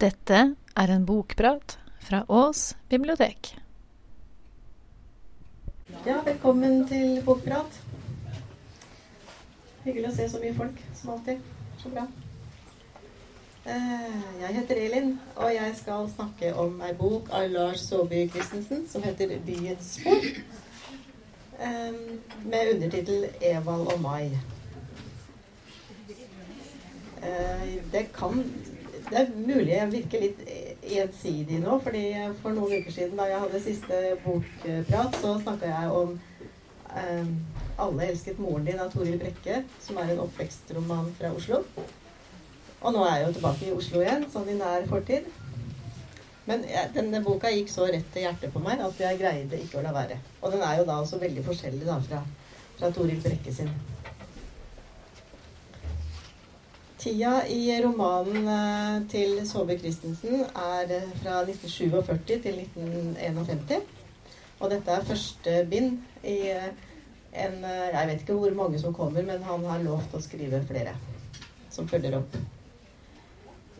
Dette er en bokprat fra Ås bibliotek. Ja, velkommen til bokprat. Hyggelig å se så mye folk som alltid. Så bra. Eh, Jeg heter Elin, og jeg skal snakke om ei bok av Lars Saabye Christensen som heter 'Byens spor'. eh, Med undertittel 'Evald og Mai'. Eh, Det kan Det er mulig jeg virker litt ensidig nå, fordi for noen uker siden da jeg hadde siste bokprat, så snakka jeg om eh, 'Alle elsket moren din' av Toril Brekke, som er en oppvekstroman fra Oslo. Og nå er jeg jo tilbake i Oslo igjen, sånn i nær fortid. Men denne boka gikk så rett til hjertet på meg at jeg greide ikke å la være. Og den er jo da også veldig forskjellig da fra, fra Toril Brekke sin. Tida i romanen eh, til Saabye Christensen er eh, fra 1947 til 1951. Og dette er første bind i eh, en Jeg vet ikke hvor mange som kommer, men han har lovt å skrive flere som følger opp.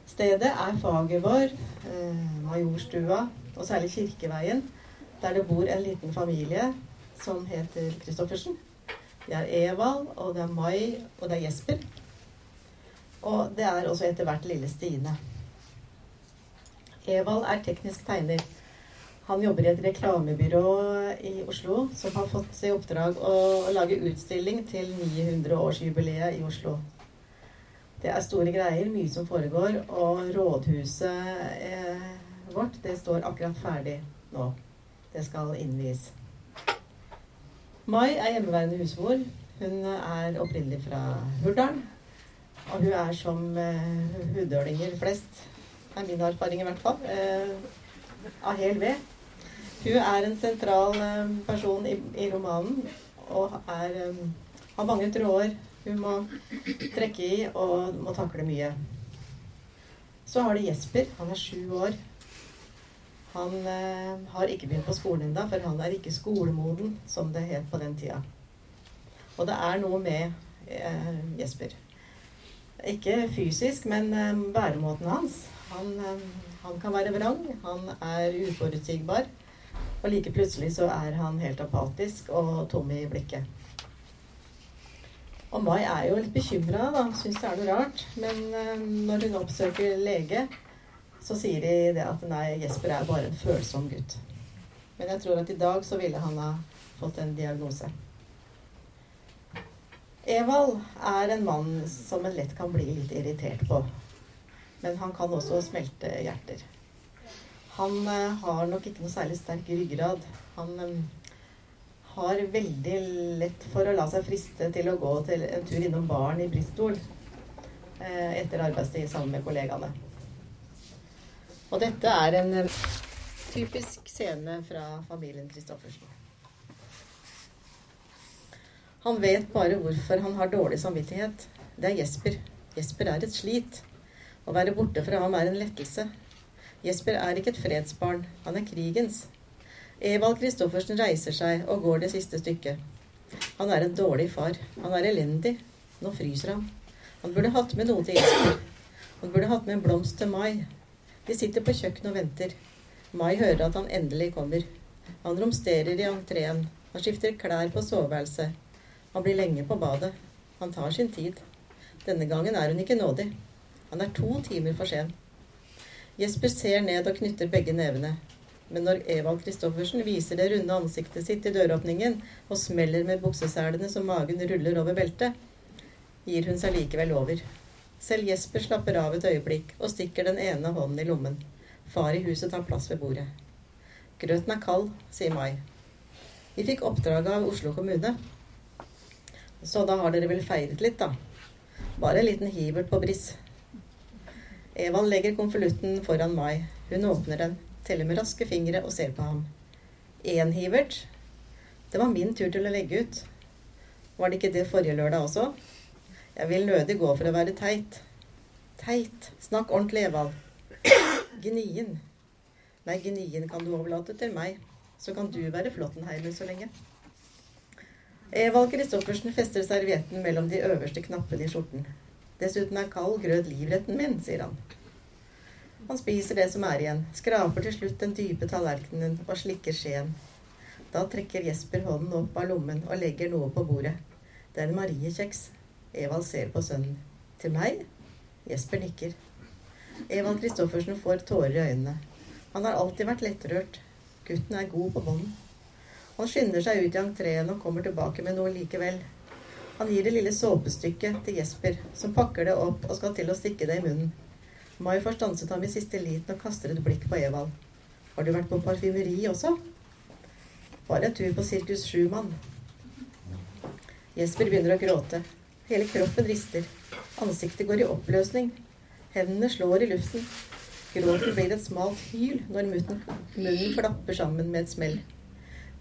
Stedet er Fagervår, vår, Majorstua og særlig Kirkeveien, der det bor en liten familie som heter Christoffersen. Det er Evald, og det er Mai, og det er Jesper. Og det er også etter hvert lille Stine. Evald er teknisk tegner. Han jobber i et reklamebyrå i Oslo som har fått i oppdrag å lage utstilling til 900-årsjubileet i Oslo. Det er store greier, mye som foregår, og rådhuset eh, vårt det står akkurat ferdig nå. Det skal innvies. Mai er hjemmeværende husmor. Hun er opprinnelig fra Hurdal. Og hun er som uh, hudølinger flest, er min erfaring i hvert fall, uh, av hel. Hun er en sentral uh, person i, i romanen og er, um, har mange tråder hun må trekke i og må takle mye. Så har det Jesper. Han er sju år. Han eh, har ikke begynt på skolen ennå, for han er ikke skolemoden, som det het på den tida. Og det er noe med eh, Jesper. Ikke fysisk, men eh, væremåten hans. Han, eh, han kan være vrang, han er uforutsigbar. Og like plutselig så er han helt apatisk og tom i blikket. Og Mai er jo litt bekymra, da. Syns det er noe rart. Men eh, når hun oppsøker lege, så sier de det at nei, Jesper er bare en følsom gutt. Men jeg tror at i dag så ville han ha fått en diagnose. Evald er en mann som en lett kan bli litt irritert på. Men han kan også smelte hjerter. Han eh, har nok ikke noe særlig sterk ryggrad. Han eh, har veldig lett for å la seg friste til å gå til en tur innom baren i Bristol eh, etter arbeidstid sammen med kollegaene. Og dette er en typisk scene fra familien Christoffersen. Han vet bare hvorfor han har dårlig samvittighet. Det er Jesper. Jesper er et slit. Å være borte fra ham er en lettelse. Jesper er ikke et fredsbarn, han er krigens. Evald Christoffersen reiser seg og går det siste stykket. Han er en dårlig far. Han er elendig. Nå fryser han. Han burde hatt med noe til Jesper. Han burde hatt med en blomst til Mai. De sitter på kjøkkenet og venter. Mai hører at han endelig kommer. Han romsterer i entreen. Han skifter klær på soveværelset. Han blir lenge på badet. Han tar sin tid. Denne gangen er hun ikke nådig. Han er to timer for sen. Jesper ser ned og knytter begge nevene. Men når Evald Christoffersen viser det runde ansiktet sitt i døråpningen og smeller med bukseselene så magen ruller over beltet, gir hun seg likevel over. Selv Jesper slapper av et øyeblikk og stikker den ene hånden i lommen. Far i huset tar plass ved bordet. Grøten er kald, sier Mai. Vi fikk oppdraget av Oslo kommune. Så da har dere vel feiret litt, da. Bare en liten hivert på briss. Evan legger konvolutten foran Mai. Hun åpner den, teller med raske fingre og ser på ham. Én hivert? Det var min tur til å legge ut. Var det ikke det forrige lørdag også? Jeg vil nødig gå for å være teit. Teit. Snakk ordentlig, Evald. Gnien. Nei, gnien kan du overlate til meg. Så kan du være Flåttenheimen så lenge. Evald Christoffersen fester servietten mellom de øverste knappene i skjorten. Dessuten er kald grøt livretten min, sier han. Han spiser det som er igjen, skraper til slutt den dype tallerkenen og slikker skjeen. Da trekker Jesper hånden opp av lommen og legger noe på bordet. Det er en mariekjeks. Evald ser på sønnen. Til meg? Jesper nikker. Evald Kristoffersen får tårer i øynene. Han har alltid vært lettrørt. Gutten er god på bånden. Han skynder seg ut i entreen og kommer tilbake med noe likevel. Han gir det lille såpestykket til Jesper, som pakker det opp og skal til å stikke det i munnen. Mai får stanset ham i siste liten og kaster et blikk på Evald. Har du vært på parfymeri også? Bare en tur på Sirkus Sjumann. Jesper begynner å gråte. Hele kroppen rister. Ansiktet går i oppløsning. Hendene slår i luften. Gråten blir et smalt hyl når munnen, klapper sammen med et smell.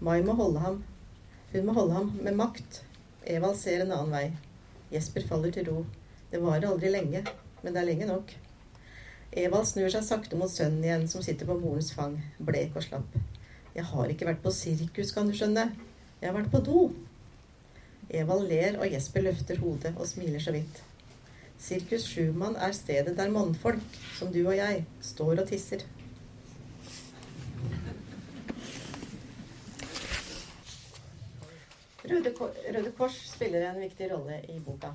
Mai må holde ham. Hun må holde ham med makt. Evald ser en annen vei. Jesper faller til ro. Det varer aldri lenge, men det er lenge nok. Evald snur seg sakte mot sønnen igjen, som sitter på morens fang, blek og slapp. Jeg har ikke vært på sirkus, kan du skjønne. Jeg har vært på do. Evald ler, og Jesper løfter hodet og smiler så vidt. Sirkus Sjumann er stedet der mannfolk, som du og jeg, står og tisser. Røde, Røde Kors spiller en viktig rolle i boka.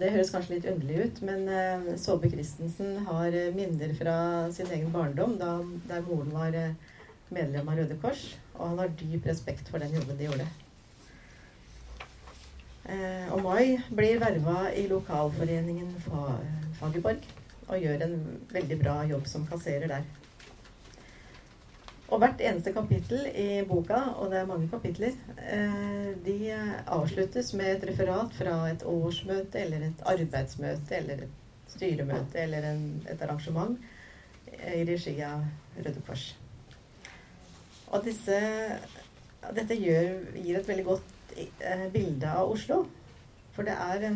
Det høres kanskje litt underlig ut, men uh, Saabye Christensen har uh, minner fra sin egen barndom, da, der moren var uh, medlem av Røde Kors, og han har dyp respekt for den jobben de gjorde. Eh, og Mai blir verva i lokalforeningen Fagerborg og gjør en veldig bra jobb som kasserer der. Og hvert eneste kapittel i boka, og det er mange kapitler, eh, de avsluttes med et referat fra et årsmøte eller et arbeidsmøte eller et styremøte eller en, et arrangement i regi av Røde Kors. Og disse, dette gjør, gir et veldig godt Eh, bilde av Oslo. For det er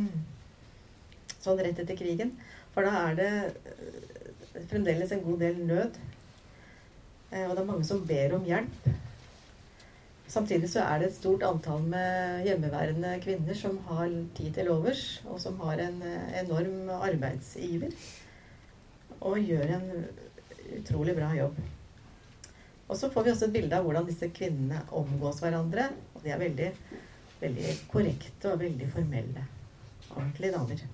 sånn rett etter krigen. For da er det eh, fremdeles en god del nød. Eh, og det er mange som ber om hjelp. Samtidig så er det et stort antall med hjemmeværende kvinner som har tid til overs, og som har en enorm arbeidsiver. Og gjør en utrolig bra jobb. Og så får vi også et bilde av hvordan disse kvinnene omgås hverandre. Og de er veldig veldig korrekte og veldig formelle. Ordentlige damer.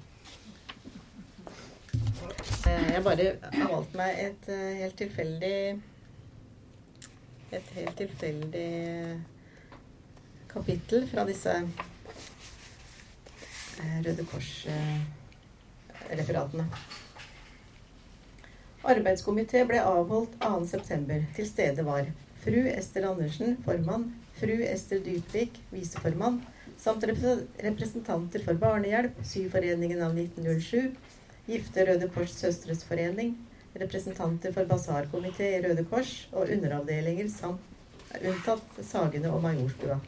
Eh, jeg bare har valgt meg et eh, helt tilfeldig Et helt tilfeldig kapittel fra disse eh, Røde Kors-referatene. Arbeidskomité ble avholdt 2.9. Til stede var fru Ester Andersen, formann, fru Ester Dytvik, viseformann, samt representanter for Barnehjelp, Syforeningen av 1907, Gifte Røde Kors Søstres Forening, representanter for Basarkomité i Røde Kors og underavdelinger samt unntatt Sagene og Majorstua.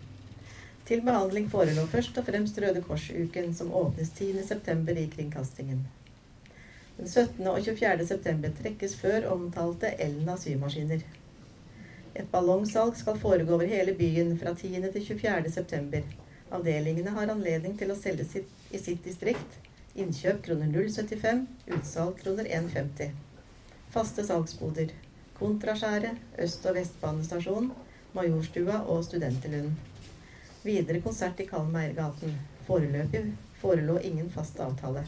Til behandling forelå først og fremst Røde Kors-uken, som åpnes 10.9. i kringkastingen. Den 17. og 24. september trekkes før omtalte Elna symaskiner. Et ballongsalg skal foregå over hele byen fra 10. til 24. september. Avdelingene har anledning til å selge sitt, i sitt distrikt. Innkjøp kroner 0,75, utsalg kroner 1,50. Faste salgsboder. Kontraskjæret, Øst- og Vestbanestasjon, Majorstua og Studenterlund. Videre konsert i Kalmeiergaten. Foreløpig forelå ingen fast avtale.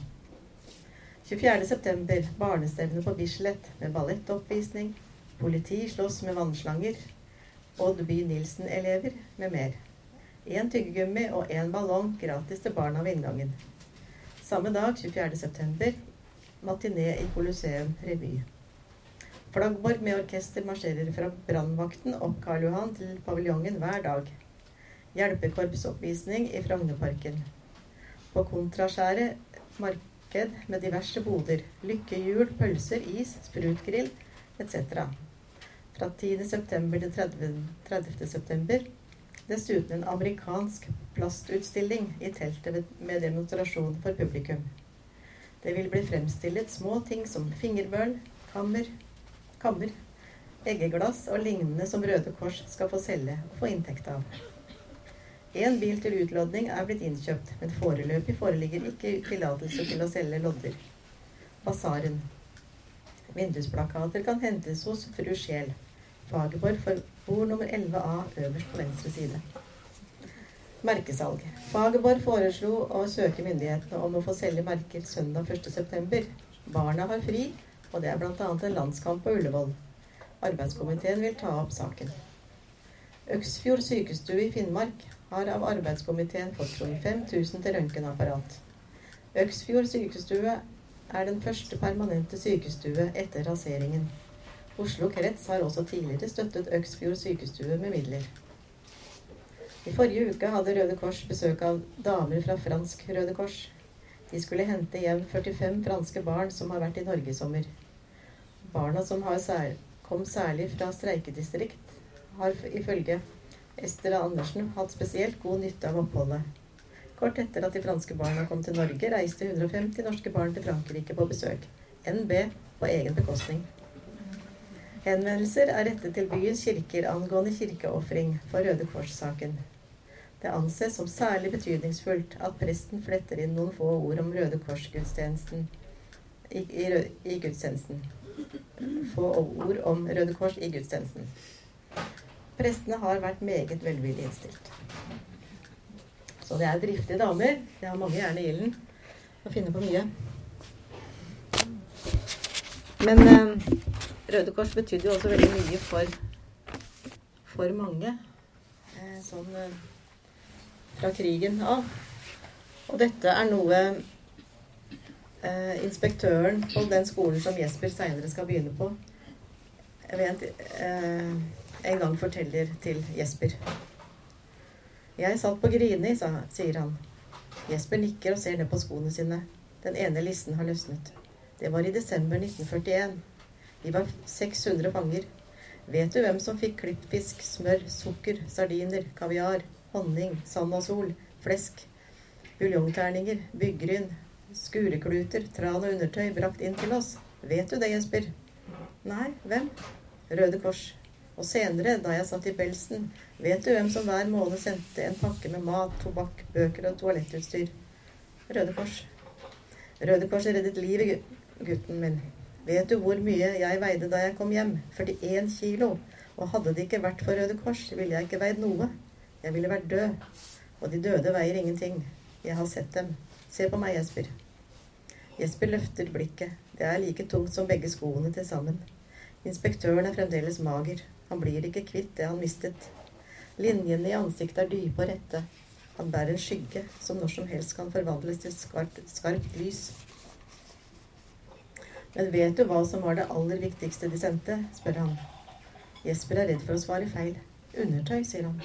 24.9. barnestevne på Bislett med ballettoppvisning, Politi slåss med vannslanger. Odd By Nilsen-elever med mer. Én tyggegummi og én ballong gratis til barna ved inngangen. Samme dag, 24.9., matiné i Colosseum revy. Flaggborg med orkester marsjerer fra brannvakten opp Karl Johan til paviljongen hver dag. Hjelpekorpsoppvisning i Frognerparken. På Kontraskjæret marked med diverse boder. Lykkehjul, pølser, is, sprutgrill etc fra 10.9. til 30. september. Dessuten en amerikansk plastutstilling i teltet med demonstrasjon for publikum. Det vil bli fremstillet små ting som fingerbøl, kammer, kammer, eggeglass og lignende som Røde Kors skal få selge og få inntekt av. Én bil til utlodning er blitt innkjøpt, men foreløpig foreligger ikke tillatelse til å selge lodder. Basaren. Vindusplakater kan hentes hos fru Sjel. Fagerborg for bord nummer 11A øverst på venstre side. Merkesalg. Fagerborg foreslo å søke myndighetene om å få selge merker søndag 1.9. Barna har fri, og det er bl.a. en landskamp på Ullevål. Arbeidskomiteen vil ta opp saken. Øksfjord sykestue i Finnmark har av arbeidskomiteen fått 25 000 til røntgenapparat. Øksfjord sykestue er den første permanente sykestue etter raseringen. Oslo krets har også tidligere støttet Øksfjord sykestue med midler. I forrige uke hadde Røde Kors besøk av damer fra fransk Røde Kors. De skulle hente hjem 45 franske barn som har vært i Norge i sommer. Barna som sær kom særlig fra streikedistrikt, har ifølge Ester Andersen hatt spesielt god nytte av oppholdet. Kort etter at de franske barna kom til Norge, reiste 150 norske barn til Frankrike på besøk. NB på egen bekostning. Henvendelser er rettet til byens kirker angående kirkeofring for Røde Kors-saken. Det anses som særlig betydningsfullt at presten fletter inn noen få ord om Røde Kors-gudstjenesten i, i, i, gudstjenesten. Få ord om Røde Kors i gudstjenesten. Prestene har vært meget velvillig innstilt. Så det er driftige damer. De har mange jern i ilden og finner på mye. Men eh, Røde Kors betydde jo også veldig mye for, for mange. Eh, sånn eh, fra krigen av. Og dette er noe eh, inspektøren på den skolen som Jesper seinere skal begynne på, vet, eh, en gang forteller til Jesper. Jeg satt på Grini, sa, sier han. Jesper nikker og ser ned på skoene sine. Den ene lissen har løsnet. Det var i desember 1941. Vi var 600 fanger. Vet du hvem som fikk klippfisk, smør, sukker, sardiner, kaviar, honning, sand og sol, flesk, buljongterninger, byggryn, skurekluter, tran og undertøy brakt inn til oss? Vet du det, Jesper? Nei, hvem? Røde Kors. Og senere, da jeg satt i Belsen, vet du hvem som hver måned sendte en pakke med mat, tobakk, bøker og toalettutstyr? Røde Kors. Røde Kors reddet livet, gutten min. Vet du hvor mye jeg veide da jeg kom hjem? 41 kilo. Og hadde det ikke vært for Røde Kors, ville jeg ikke veid noe. Jeg ville vært død. Og de døde veier ingenting. Jeg har sett dem. Se på meg, Jesper. Jesper løfter blikket. Det er like tungt som begge skoene til sammen. Inspektøren er fremdeles mager. Han blir ikke kvitt det han mistet. Linjene i ansiktet er dype og rette. Han bærer en skygge som når som helst kan forvandles til skarpt, skarpt lys. Men vet du hva som var det aller viktigste de sendte? spør han. Jesper er redd for å svare feil. Undertøy, sier han.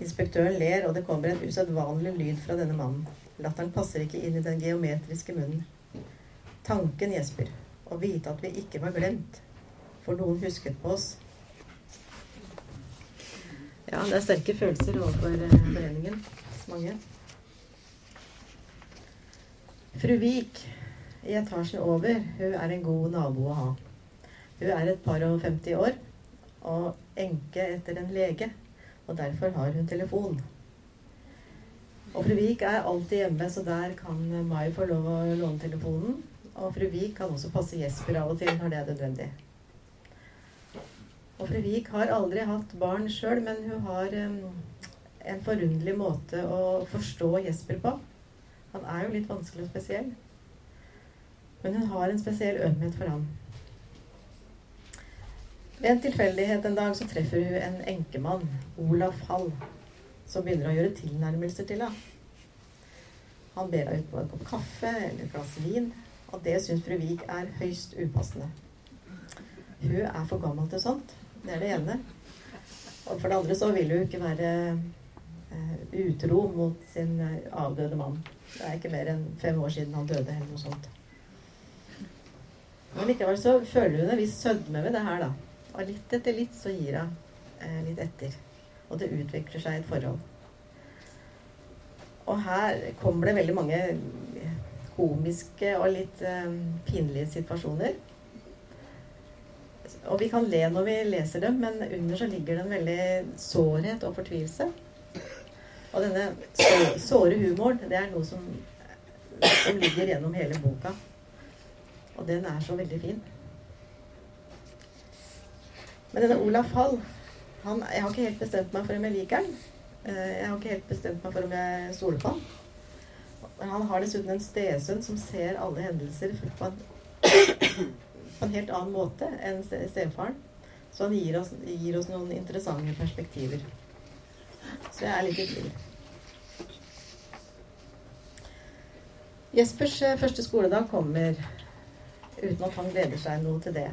Inspektøren ler, og det kommer en usedvanlig lyd fra denne mannen. Latteren passer ikke inn i den geometriske munnen. Tanken, Jesper, å vite at vi ikke var glemt, for noen husket på oss. Ja, det er sterke følelser overfor eh, foreningen. Mange. Fru Vik i etasjen over, hun er en god nabo å ha. Hun er et par og 50 år og enke etter en lege, og derfor har hun telefon. Og fru Vik er alltid hjemme, så der kan Mai få lov å låne telefonen. Og fru Vik kan også passe Jesper av og til når det er nødvendig. Og fru Vik har aldri hatt barn sjøl, men hun har en forunderlig måte å forstå Jesper på. Han er jo litt vanskelig og spesiell. Men hun har en spesiell ømhet for ham. Ved en tilfeldighet en dag så treffer hun en enkemann, Olaf Hall, som begynner å gjøre tilnærmelser til henne. Han ber henne ut på en kopp kaffe eller et glass vin, og det syns fru Vik er høyst upassende. Hun er for gammel til sånt. Det er det ene. Og for det andre så vil hun ikke være uh, utro mot sin uh, avdøde mann. Det er ikke mer enn fem år siden han døde, eller noe sånt. Men likevel så føler hun en viss sødme ved det her, da. Og litt etter litt så gir hun uh, litt etter. Og det utvikler seg et forhold. Og her kommer det veldig mange komiske og litt pinlige situasjoner. Og vi kan le når vi leser dem, men under så ligger det en veldig sårhet og fortvilelse. Og denne såre humoren, det er noe som, som ligger gjennom hele boka. Og den er så veldig fin. Men denne Olaf Hall han, Jeg har ikke helt bestemt meg for om jeg liker han. Eh, jeg har ikke helt bestemt meg for om jeg stoler på han. Han har dessuten en stesønn som ser alle hendelser på en, på en helt annen måte enn stefaren. Så han gir oss, gir oss, noen interessante perspektiver. Så jeg er litt i tvil. Jespers eh, første skoledag kommer uten at han gleder seg noe til det.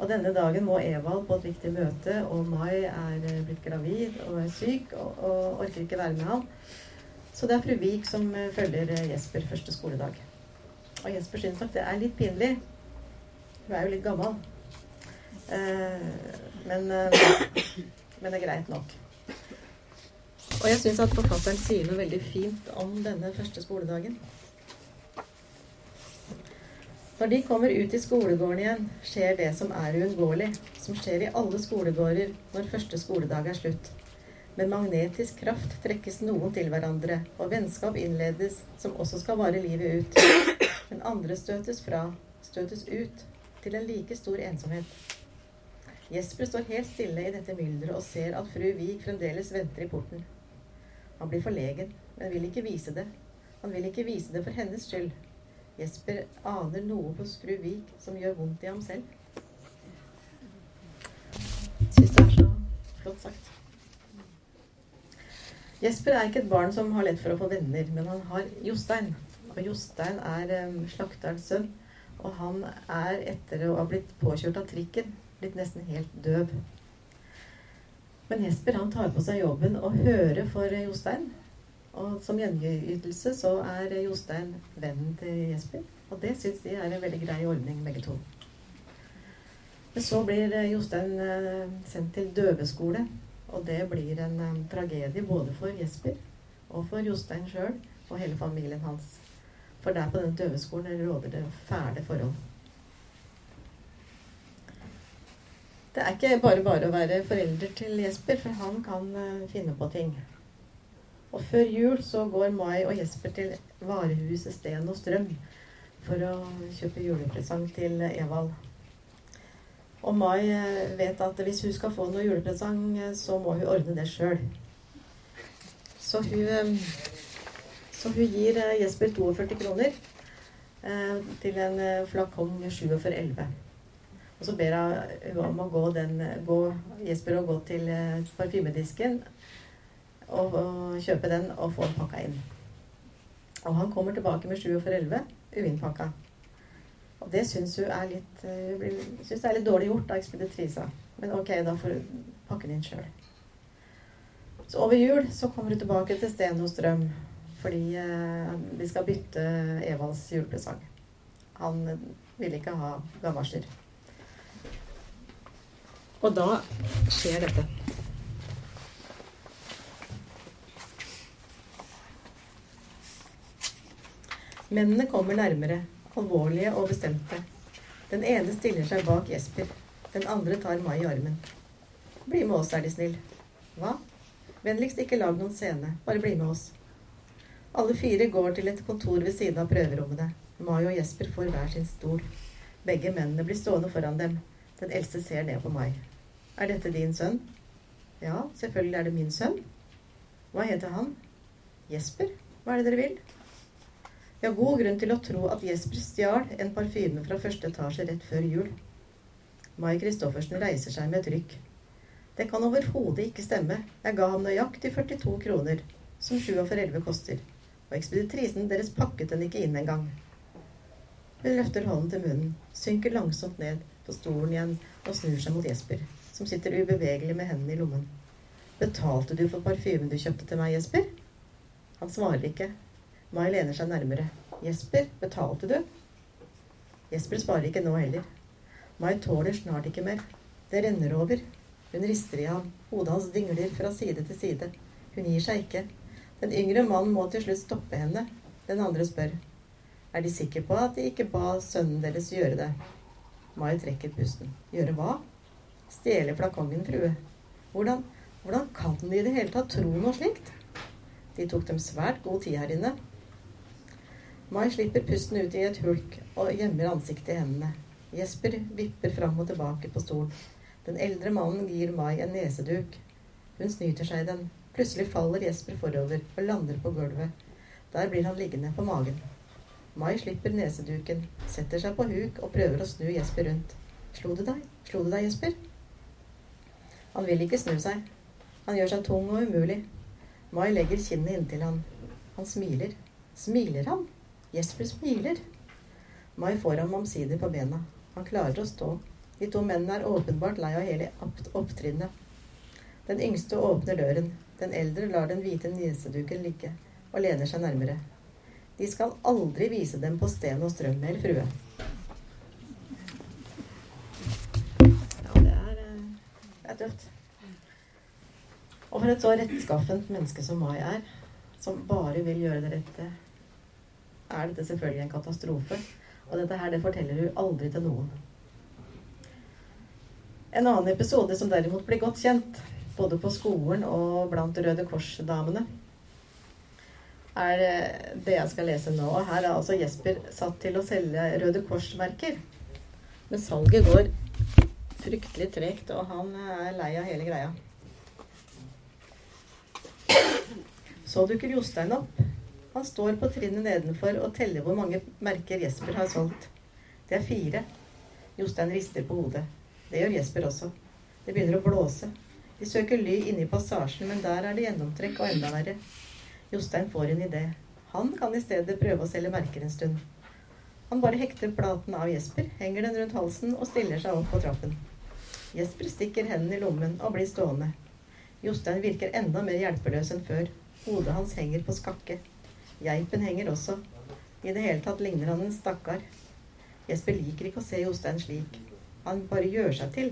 Og denne dagen må Evald på et viktig møte, og Mai er eh, blitt gravid og er syk og, og orker ikke være med han. Så det er fru Vik som eh, følger eh, Jesper første skoledag. Og Jesper syns nok det er litt pinlig. Hun er jo litt gammel. Eh, men, men det er greit nok. Og jeg syns at forfatteren sier noe veldig fint om denne første skoledagen. Når de kommer ut i skolegården igjen, skjer det som er uunngåelig, som skjer i alle skolegårder når første skoledag er slutt. Med magnetisk kraft trekkes noen til hverandre, og vennskap innledes som også skal vare livet ut. Men andre støtes fra, støtes ut, til en like stor ensomhet. Jesper står helt stille i dette mylderet og ser at fru Vik fremdeles venter i porten. Han blir forlegen, men vil ikke vise det. Han vil ikke vise det for hennes skyld. Jesper aner noe hos fru Vik som gjør vondt i ham selv. Syns det er så flott sagt. Jesper er ikke et barn som har lett for å få venner, men han har Jostein. Og Jostein er slakterens sønn, og han er etter å ha blitt påkjørt av trikken blitt nesten helt døv. Men Jesper han tar på seg jobben og hører for Jostein. Og som gjengivelse så er Jostein vennen til Jesper. Og det syns de er en veldig grei ordning, begge to. Men så blir Jostein eh, sendt til døveskole. Og det blir en um, tragedie både for Jesper og for Jostein sjøl og hele familien hans. For der på den døveskolen råder det fæle forhold. Det er ikke bare bare å være forelder til Jesper, for han kan finne på ting. Og før jul så går Mai og Jesper til varehuset Sten og Strøm for å kjøpe julepresang til Evald. Og Mai eh, vet at hvis hun skal få noe julepresang, eh, så må hun ordne det sjøl. Så eh, så hun gir Jesper 42 kroner til en flakong 4711. Og så ber hun om å gå, den, gå Jesper å gå til parfymedisken og, og kjøpe den og få den pakka inn. Og han kommer tilbake med 7 for 11 uinnpakka. Og det syns hun er litt uh, synes det er litt dårlig gjort av ekspeditrisa. Men ok, da får hun pakke den inn sjøl. Så over jul så kommer hun tilbake til Sten Strøm fordi eh, de skal bytte Evalds julepresang. Han ville ikke ha gamasjer. Og da skjer dette. Mennene kommer nærmere, alvorlige og bestemte. Den ene stiller seg bak Jesper. Den andre tar Mai i armen. Bli med oss, er de snill. Hva? Vennligst ikke lag noen scene. Bare bli med oss. Alle fire går til et kontor ved siden av prøverommene. Mai og Jesper får hver sin stol. Begge mennene blir stående foran dem. Den eldste ser ned på Mai. Er dette din sønn? Ja, selvfølgelig er det min sønn. Hva heter han? Jesper. Hva er det dere vil? Jeg har god grunn til å tro at Jesper stjal en parfyme fra første etasje rett før jul. Mai Christoffersen reiser seg med et rykk. Det kan overhodet ikke stemme. Jeg ga ham nøyaktig 42 kroner, som 7 for 11 koster. Og ekspeditrisen deres pakket den ikke inn engang. Hun løfter hånden til munnen, synker langsomt ned på stolen igjen og snur seg mot Jesper, som sitter ubevegelig med hendene i lommen. Betalte du for parfymen du kjøpte til meg, Jesper? Han svarer ikke, Mai lener seg nærmere. Jesper, betalte du? Jesper svarer ikke nå heller. Mai tåler snart ikke mer. Det renner over. Hun rister i ham. Hodet hans dingler fra side til side. Hun gir seg ikke. Den yngre mannen må til slutt stoppe henne. Den andre spør. Er de sikre på at de ikke ba sønnen deres gjøre det? Mai trekker pusten. Gjøre hva? Stjele flakongen, frue. Hvordan, hvordan kan de i det hele tatt tro noe slikt? De tok dem svært god tid her inne. Mai slipper pusten ut i et hulk og gjemmer ansiktet i hendene. Jesper vipper fram og tilbake på stolen. Den eldre mannen gir Mai en neseduk. Hun snyter seg i den. Plutselig faller Jesper forover og lander på gulvet. Der blir han liggende på magen. Mai slipper neseduken, setter seg på huk og prøver å snu Jesper rundt. Slo det deg? Slo det deg, Jesper? Han vil ikke snu seg. Han gjør seg tung og umulig. Mai legger kinnet inntil han. Han smiler. Smiler han? Jesper smiler. Mai får ham omsider på bena. Han klarer å stå. De to mennene er åpenbart lei av hele opptrinnet. Den yngste åpner døren. Den eldre lar den hvite niseduken ligge og lener seg nærmere. De skal aldri vise dem på Sten og Strøm mer, frue. Ja, det er, eh, det er tøft. Og for et så rettskaffent menneske som Mai er, som bare vil gjøre det rette, er dette selvfølgelig en katastrofe. Og dette her, det forteller hun aldri til noen. En annen episode som derimot blir godt kjent, både på skolen og blant Røde Kors-damene, er eh, det jeg skal lese nå. Her er altså Jesper satt til å selge Røde Kors-merker. Men salget går fryktelig tregt, og han er lei av hele greia. Så dukker Jostein opp. Han står på trinnet nedenfor og teller hvor mange merker Jesper har solgt. Det er fire. Jostein rister på hodet. Det gjør Jesper også. Det begynner å blåse. De søker ly inne i passasjen, men der er det gjennomtrekk og enda verre. Jostein får en idé. Han kan i stedet prøve å selge merker en stund. Han bare hekter platen av Jesper, henger den rundt halsen og stiller seg opp på trappen. Jesper stikker hendene i lommen og blir stående. Jostein virker enda mer hjelpeløs enn før. Hodet hans henger på skakke. Geipen henger også. I det hele tatt ligner han en stakkar. Jesper liker ikke å se Jostein slik. Han bare gjør seg til.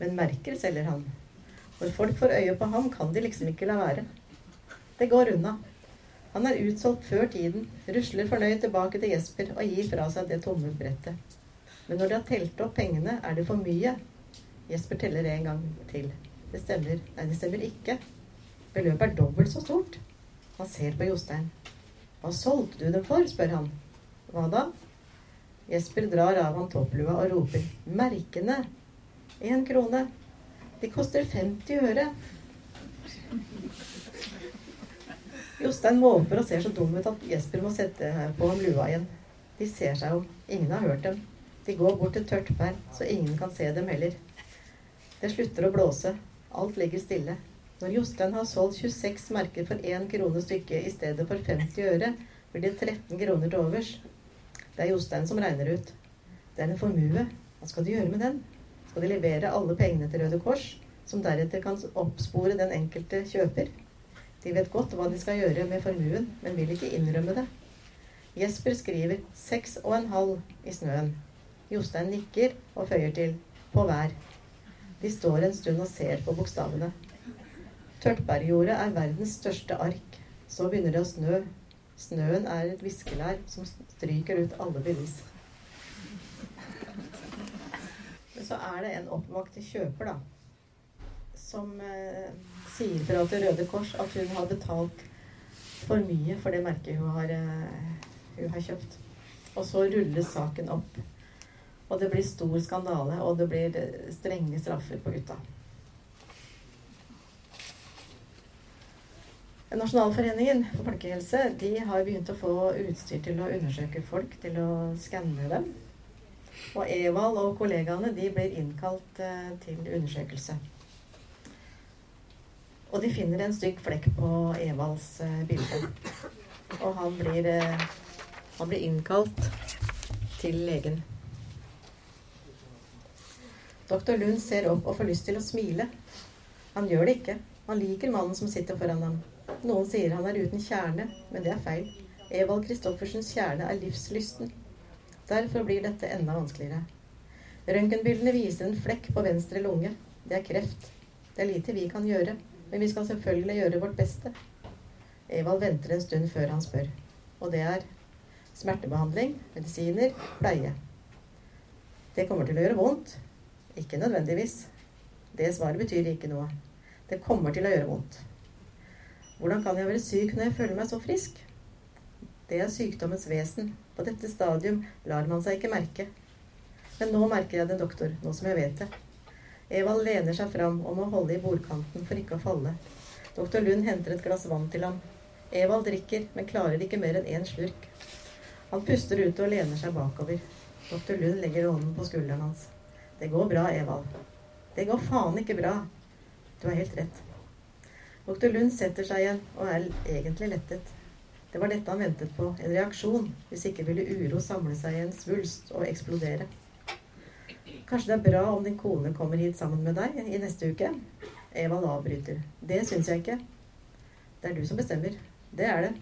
Men merker selger han. Når folk får øye på ham, kan de liksom ikke la være. Det går unna. Han er utsolgt før tiden, rusler fornøyd tilbake til Jesper og gir fra seg det tomme brettet. Men når de har telt opp pengene, er det for mye. Jesper teller en gang til. Det stemmer. Nei, det stemmer ikke. Beløpet er dobbelt så stort. Han ser på Jostein. Hva solgte du dem for? spør han. Hva da? Jesper drar av han topplua og roper 'Merkene! Én krone! De koster 50 øre!' Jostein måper og ser så dum ut at Jesper må sette på ham lua igjen. De ser seg om. Ingen har hørt dem. De går bort til tørt bær, så ingen kan se dem heller. Det slutter å blåse. Alt ligger stille. Når Jostein har solgt 26 merker for 1 krone stykket i stedet for 50 øre, blir det 13 kroner til overs. Det er Jostein som regner ut. Det er en formue. Hva skal de gjøre med den? Skal de levere alle pengene til Røde Kors, som deretter kan oppspore den enkelte kjøper? De vet godt hva de skal gjøre med formuen, men vil ikke innrømme det. Jesper skriver seks og en halv i snøen. Jostein nikker og føyer til på hver. De står en stund og ser på bokstavene. Tørtbergjordet er verdens største ark. Så begynner det å snø. Snøen er et viskelær som stryker ut alle bevis. Men så er det en oppvakt kjøper, da, som eh, sier fra til Røde Kors at hun har betalt for mye for det merket hun har, eh, hun har kjøpt. Og så rulles saken opp. Og det blir stor skandale, og det blir eh, strenge straffer på gutta. Nasjonalforeningen for folkehelse de har begynt å få utstyr til å undersøke folk, til å skanne dem. Og Evald og kollegaene de blir innkalt eh, til undersøkelse. Og de finner en stygg flekk på Evalds eh, bilde. Og han blir, eh, han blir innkalt til legen. Doktor Lund ser opp og får lyst til å smile. Han gjør det ikke. Han liker mannen som sitter foran ham. Noen sier han er uten kjerne, men det er feil. Evald Kristoffersens kjerne er livslysten. Derfor blir dette enda vanskeligere. Røntgenbildene viser en flekk på venstre lunge. Det er kreft. Det er lite vi kan gjøre, men vi skal selvfølgelig gjøre vårt beste. Evald venter en stund før han spør. Og det er smertebehandling, medisiner, pleie. Det kommer til å gjøre vondt. Ikke nødvendigvis. Det svaret betyr ikke noe. Det kommer til å gjøre vondt. Hvordan kan jeg være syk når jeg føler meg så frisk? Det er sykdommens vesen. På dette stadium lar man seg ikke merke. Men nå merker jeg det, doktor, nå som jeg vet det. Evald lener seg fram og må holde i bordkanten for ikke å falle. Doktor Lund henter et glass vann til ham. Evald drikker, men klarer ikke mer enn én slurk. Han puster ut og lener seg bakover. Doktor Lund legger hånden på skulderen hans. Det går bra, Evald. Det går faen ikke bra. Du har helt rett. Doktor Lund setter seg igjen og er egentlig lettet. Det var dette han ventet på. En reaksjon. Hvis ikke ville uro samle seg i en svulst og eksplodere. Kanskje det er bra om din kone kommer hit sammen med deg i neste uke? Evald avbryter. Det syns jeg ikke. Det er du som bestemmer. Det er det.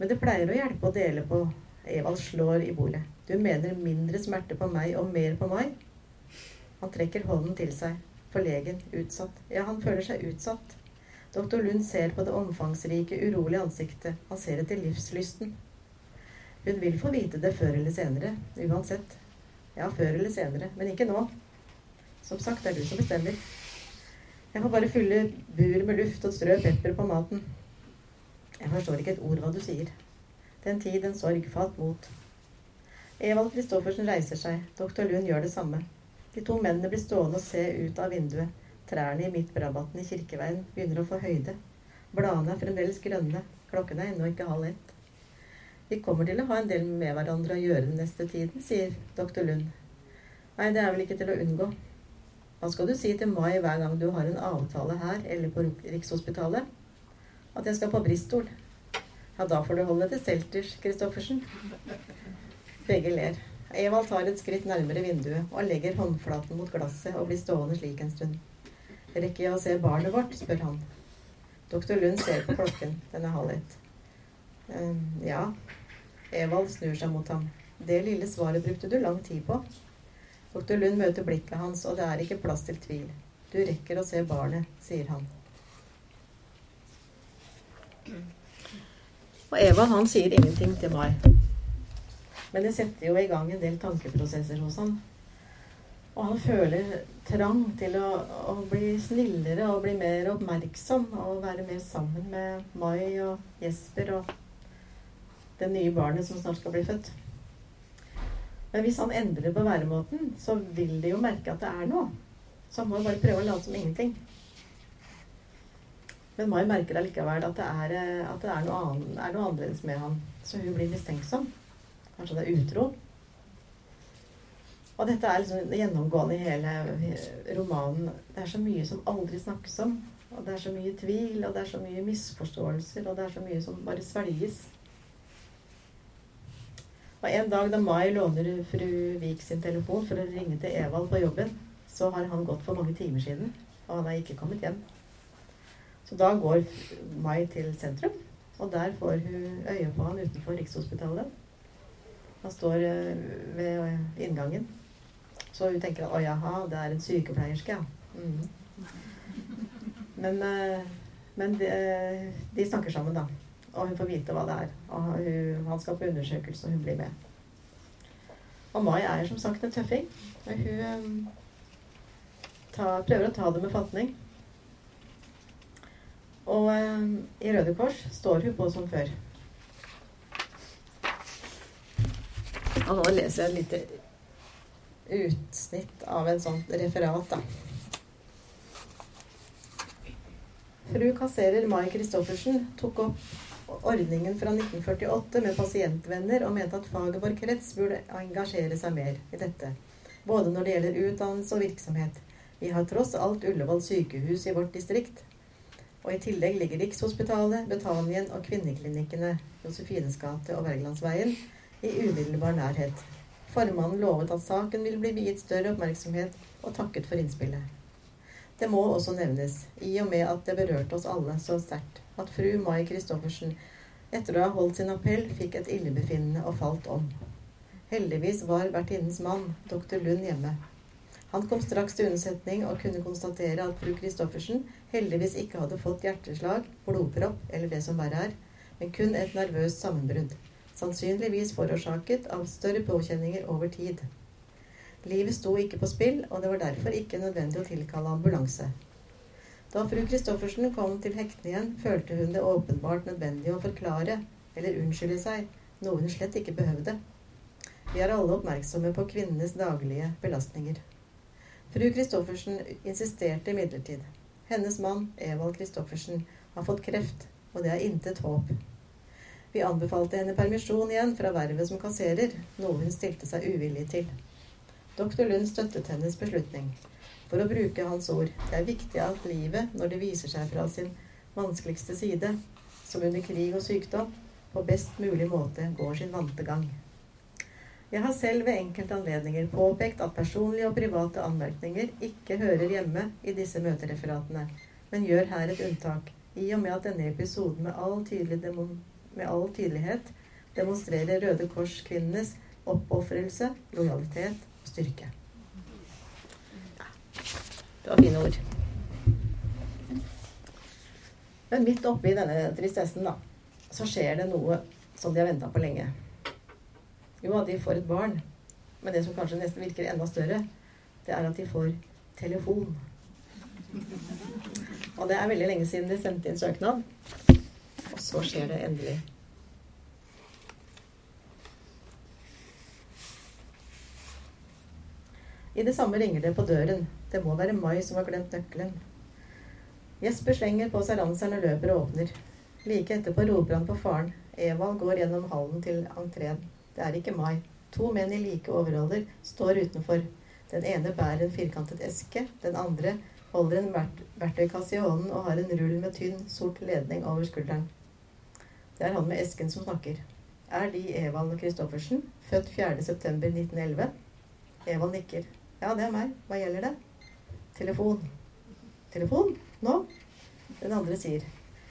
Men det pleier å hjelpe å dele på. Evald slår i bordet. Du mener mindre smerte på meg og mer på meg? Han trekker hånden til seg. Forlegen. Utsatt. Ja, han føler seg utsatt. Doktor Lund ser på det omfangsrike, urolige ansiktet. Han ser etter livslysten. Hun vil få vite det før eller senere. Uansett. Ja, før eller senere. Men ikke nå. Som sagt, det er du som bestemmer. Jeg får bare fylle bur med luft og strø pepper på maten. Jeg forstår ikke et ord hva du sier. Den tid, en sorg, falt mot. Evald Kristoffersen reiser seg. Doktor Lund gjør det samme. De to mennene blir stående og se ut av vinduet. Trærne i midtrabatten i Kirkeveien begynner å få høyde. Bladene er fremdeles grønne. Klokken er ennå ikke halv ett. Vi kommer til å ha en del med hverandre å gjøre den neste tiden, sier doktor Lund. Nei, det er vel ikke til å unngå. Hva skal du si til Mai hver gang du har en avtale her eller på Rikshospitalet? At jeg skal på Bristol? Ja, da får du holde til Selters, Christoffersen. Begge ler. Evald tar et skritt nærmere vinduet og legger håndflaten mot glasset og blir stående slik en stund. Rekker jeg å se barnet vårt? spør han. Doktor Lund ser på klokken. Den er halv ett. Um, ja. Evald snur seg mot ham. Det lille svaret brukte du lang tid på. Doktor Lund møter blikket hans, og det er ikke plass til tvil. Du rekker å se barnet, sier han. Og Evald, han sier ingenting til meg. Men det setter jo i gang en del tankeprosesser hos ham. Og han føler trang til å, å, bli snillere og bli mer oppmerksom og være mer sammen med Mai og Jesper og det nye barnet som snart skal bli født. Men hvis han endrer på væremåten, så vil de jo merke at det er noe. Så han må bare prøve å late som ingenting. Men Mai merker allikevel at det er, at det er, noe, annet, er noe annerledes med han. Så hun blir mistenksom. Kanskje det er utro. Og dette er liksom gjennomgående i hele romanen. Det er så mye som aldri snakkes om. Og det er så mye tvil, og det er så mye misforståelser, og det er så mye som bare svelges. Og en dag da Mai låner fru Vik sin telefon for å ringe til Evald på jobben, så har han gått for mange timer siden, og han er ikke kommet hjem. Så da går Mai til sentrum, og der får hun øye på han utenfor Rikshospitalet. Han står eh, ved inngangen. Så hun tenker å jaha, det er en sykepleierske, ja. Mm. Men, eh, men de, de, snakker sammen, da. Og hun får vite hva det er. Og hun, han skal på undersøkelse, og hun blir med. Og Mai er som sagt en tøffing. Hun eh, ta, prøver å ta det med fatning. Og i Røde Kors står hun på som før. Og nå leser jeg et lite utsnitt av en sånn referat, da. Fru kasserer Mai Christoffersen tok opp ordningen fra 1948 med pasientvenner og mente at faget vår krets burde engasjere seg mer i dette. Både når det gjelder utdannelse og virksomhet. Vi har tross alt Ullevål sykehus i vårt distrikt. Og i tillegg ligger Rikshospitalet, Betanien og kvinneklinikkene Josefines gate og Wergelandsveien i umiddelbar nærhet. Formannen lovet at saken ville bli viet større oppmerksomhet, og takket for innspillet. Det må også nevnes, i og med at det berørte oss alle så sterkt, at fru Mai Christoffersen etter å ha holdt sin appell fikk et illebefinnende og falt om. Heldigvis var vertinnens mann, doktor Lund, hjemme. Han kom straks til unnsetning og kunne konstatere at fru Christoffersen heldigvis ikke hadde fått hjerteslag, blodpropp eller det som verre er, men kun et nervøst sammenbrudd sannsynligvis forårsaket av større påkjenninger over tid. Livet sto ikke på spill, og det var derfor ikke nødvendig å tilkalle ambulanse. Da fru Christoffersen kom til hektene igjen, følte hun det åpenbart nødvendig å forklare eller unnskylde seg, noe hun slett ikke behøvde. Vi er alle oppmerksomme på kvinnenes daglige belastninger. Fru Christoffersen insisterte imidlertid. Hennes mann, Evald Christoffersen, har fått kreft, og det er intet håp. Vi anbefalte henne permisjon igjen fra vervet som kasserer, noe hun stilte seg uvillig til. Doktor Lund støttet hennes beslutning. For å bruke hans ord, det er viktig at livet, når det viser seg fra sin vanskeligste side, som under krig og sykdom, på best mulig måte går sin vante gang. Jeg har selv ved enkelte anledninger påpekt at personlige og private anmerkninger ikke hører hjemme i disse møtereferatene, men gjør her et unntak, i og med at denne episoden med all, med all tydelighet demonstrerer Røde Kors-kvinnenes oppofrelse, lojalitet og styrke. Det var fine ord. Men midt oppi denne tristessen, da, så skjer det noe som de har venta på lenge. Jo, de får et barn. Men det som kanskje nesten virker enda større, det er at de får telefon. Og det er veldig lenge siden de sendte inn søknad. Og så skjer det endelig. I det samme ringer det på døren. Det må være Mai som har glemt nøkkelen. Jesper slenger på seg ranseren og løper og åpner. Like etterpå roper han på faren. Evald går gjennom hallen til entreen. Det er ikke Mai. To menn i like overholder står utenfor. Den ene bærer en firkantet eske. Den andre holder en verktøykasse i hånden og har en rull med tynn, sort ledning over skulderen. Det er han med esken som snakker. Er De Evald Christoffersen, født 4.9.1911? Evald nikker. Ja, det er meg. Hva gjelder det? Telefon. Telefon? Nå? Den andre sier.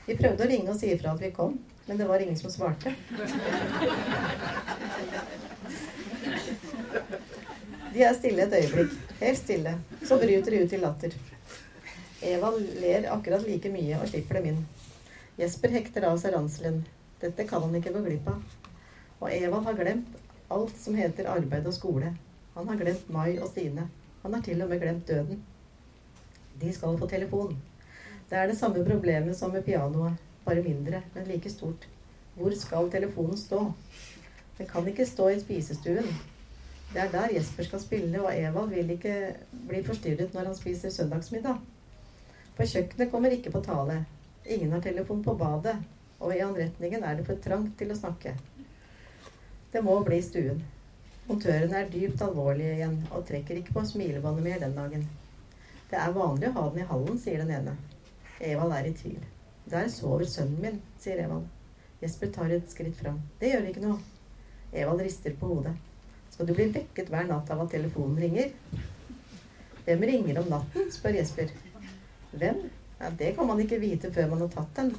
Vi prøvde å ringe og si ifra at vi kom, men det var ingen som svarte. De er stille et øyeblikk. Helt stille. Så bryter de ut i latter. Eva ler akkurat like mye og slipper dem inn. Jesper hekter av seg ranselen. Dette kan han ikke gå glipp av. Og Evald har glemt alt som heter arbeid og skole. Han har glemt Mai og Stine. Han har til og med glemt døden. De skal få telefon. Det er det samme problemet som med pianoet, bare mindre, men like stort. Hvor skal telefonen stå? Den kan ikke stå i spisestuen. Det er der Jesper skal spille, og Evald vil ikke bli forstyrret når han spiser søndagsmiddag. På kjøkkenet kommer ikke på tale. Ingen har telefon på badet, og i anretningen er det for trangt til å snakke. Det må bli stuen. Montørene er dypt alvorlige igjen og trekker ikke på smilebåndet mer den dagen. Det er vanlig å ha den i hallen, sier den ene. Evald er i tvil. Der sover sønnen min, sier Evald. Jesper tar et skritt fram. Det gjør ikke noe. Evald rister på hodet. Skal du bli vekket hver natt av at telefonen ringer? Hvem ringer om natten? spør Jesper. Hvem? Ja, det kan man ikke vite før man har tatt den.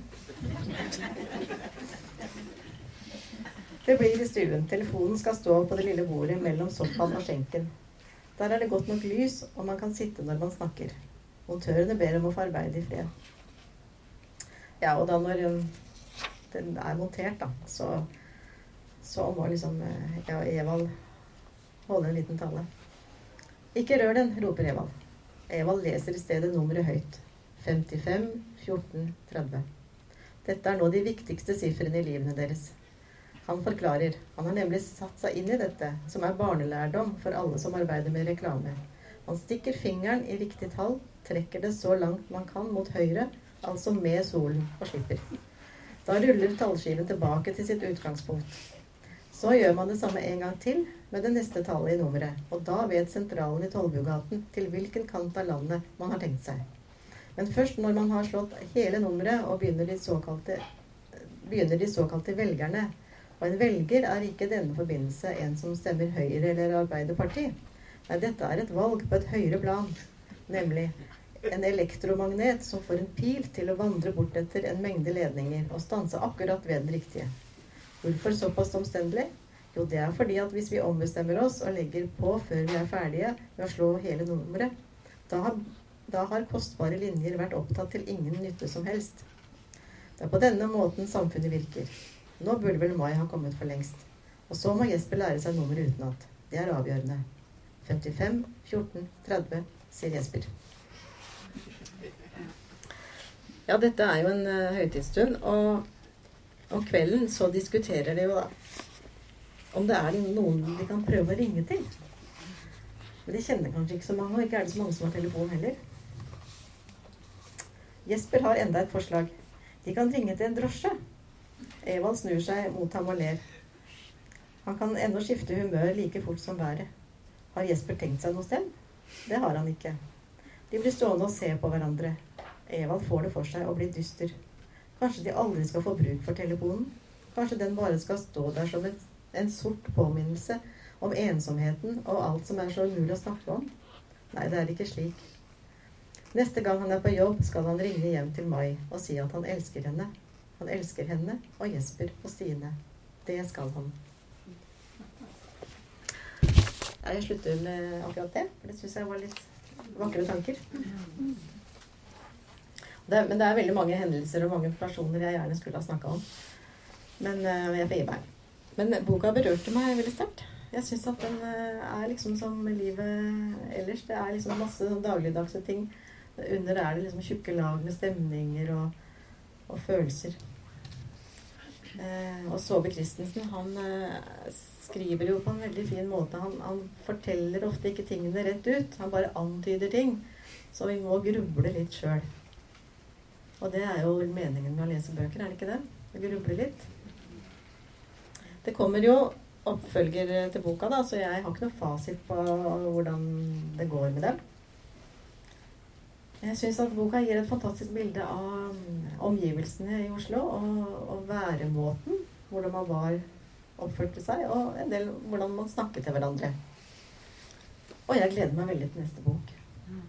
Det blir i stuen. Telefonen skal stå på det lille bordet mellom sofaen og skjenken. Der er det godt nok lys, og man kan sitte når man snakker. Montørene ber om å få arbeide i fred. Ja, og da når um, den er montert, da, så, så må liksom eh, ja, Evald holde en liten tale. Ikke rør den, roper Evald. Evald leser i stedet nummeret høyt. 55 14 30. Dette er nå de viktigste sifrene i livene deres. Han forklarer. Han har nemlig satt seg inn i dette, som er barnelærdom for alle som arbeider med reklame. Man stikker fingeren i riktig tall, trekker det så langt man kan mot høyre, altså med solen, og slipper. Da ruller tallskiven tilbake til sitt utgangspunkt. Så gjør man det samme en gang til med det neste tallet i nummeret, og da vet sentralen i Tollbugaten til hvilken kant av landet man har tenkt seg. Men først når man har slått hele nummeret og begynner de såkalte, begynner de såkalte velgerne, og en velger er ikke denne forbindelse en som stemmer Høyre eller Arbeiderparti. Nei, dette er et valg på et høyere plan, nemlig en elektromagnet som får en pil til å vandre bort etter en mengde ledninger og stanse akkurat ved den riktige. Hvorfor såpass omstendelig? Jo, det er fordi at hvis vi ombestemmer oss og legger på før vi er ferdige med å slå hele nummeret, da har, da har kostbare linjer vært opptatt til ingen nytte som helst. Det er på denne måten samfunnet virker. Nå burde vel Mai ha kommet for lengst. Og så må Jesper lære seg nummeret utenat. Det er avgjørende. 55, 14, 30, sier Jesper. Ja, dette er jo en uh, høytidsstund, og om kvelden så diskuterer de jo da om det er noen de kan prøve å ringe til. Men de kjenner kanskje ikke så mange, og ikke er det så mange som har telefon heller. Jesper har enda et forslag. De kan ringe til en drosje. Evald snur seg mot ham og ler. Han kan ennå skifte humør like fort som været. Har Jesper tenkt seg noe sted? Det har han ikke. De blir stående og se på hverandre. Evald får det for seg å bli dyster. Kanskje de aldri skal få bruk for telefonen? Kanskje den bare skal stå der som et, en sort påminnelse om ensomheten og alt som er så umulig å snakke om? Nei, det er ikke slik. Neste gang han er på jobb, skal han ringe hjem til Mai og si at han elsker henne. Han elsker henne og Jesper og Stine. Det skal han. Ja, jeg slutter med akkurat det, for det syns jeg var litt vakre tanker. Det, men det er veldig mange hendelser og mange personer jeg gjerne skulle ha snakka om. Men uh, jeg får gi meg. Men boka berørte meg veldig sterkt. Jeg syns at den uh, er liksom som livet ellers. Det er liksom masse sånn dagligdagse ting. Under er det liksom tjukke lag med stemninger og, og følelser. Eh, og Saabye Christensen, han skriver jo på en veldig fin måte. Han, han, forteller ofte ikke tingene rett ut. Han bare antyder ting. Så vi må gruble litt sjøl. Og det er jo meningen med å lese bøker, er det ikke det? Å gruble litt. Det kommer jo oppfølger til boka, da, så jeg har ikke noe fasit på hvordan det går med dem. Jeg syns at boka gir et fantastisk bilde av omgivelsene i Oslo og, og væremåten. Hvordan man var, oppførte seg, og en del hvordan man snakket til hverandre. Og jeg gleder meg veldig til neste bok. Mm.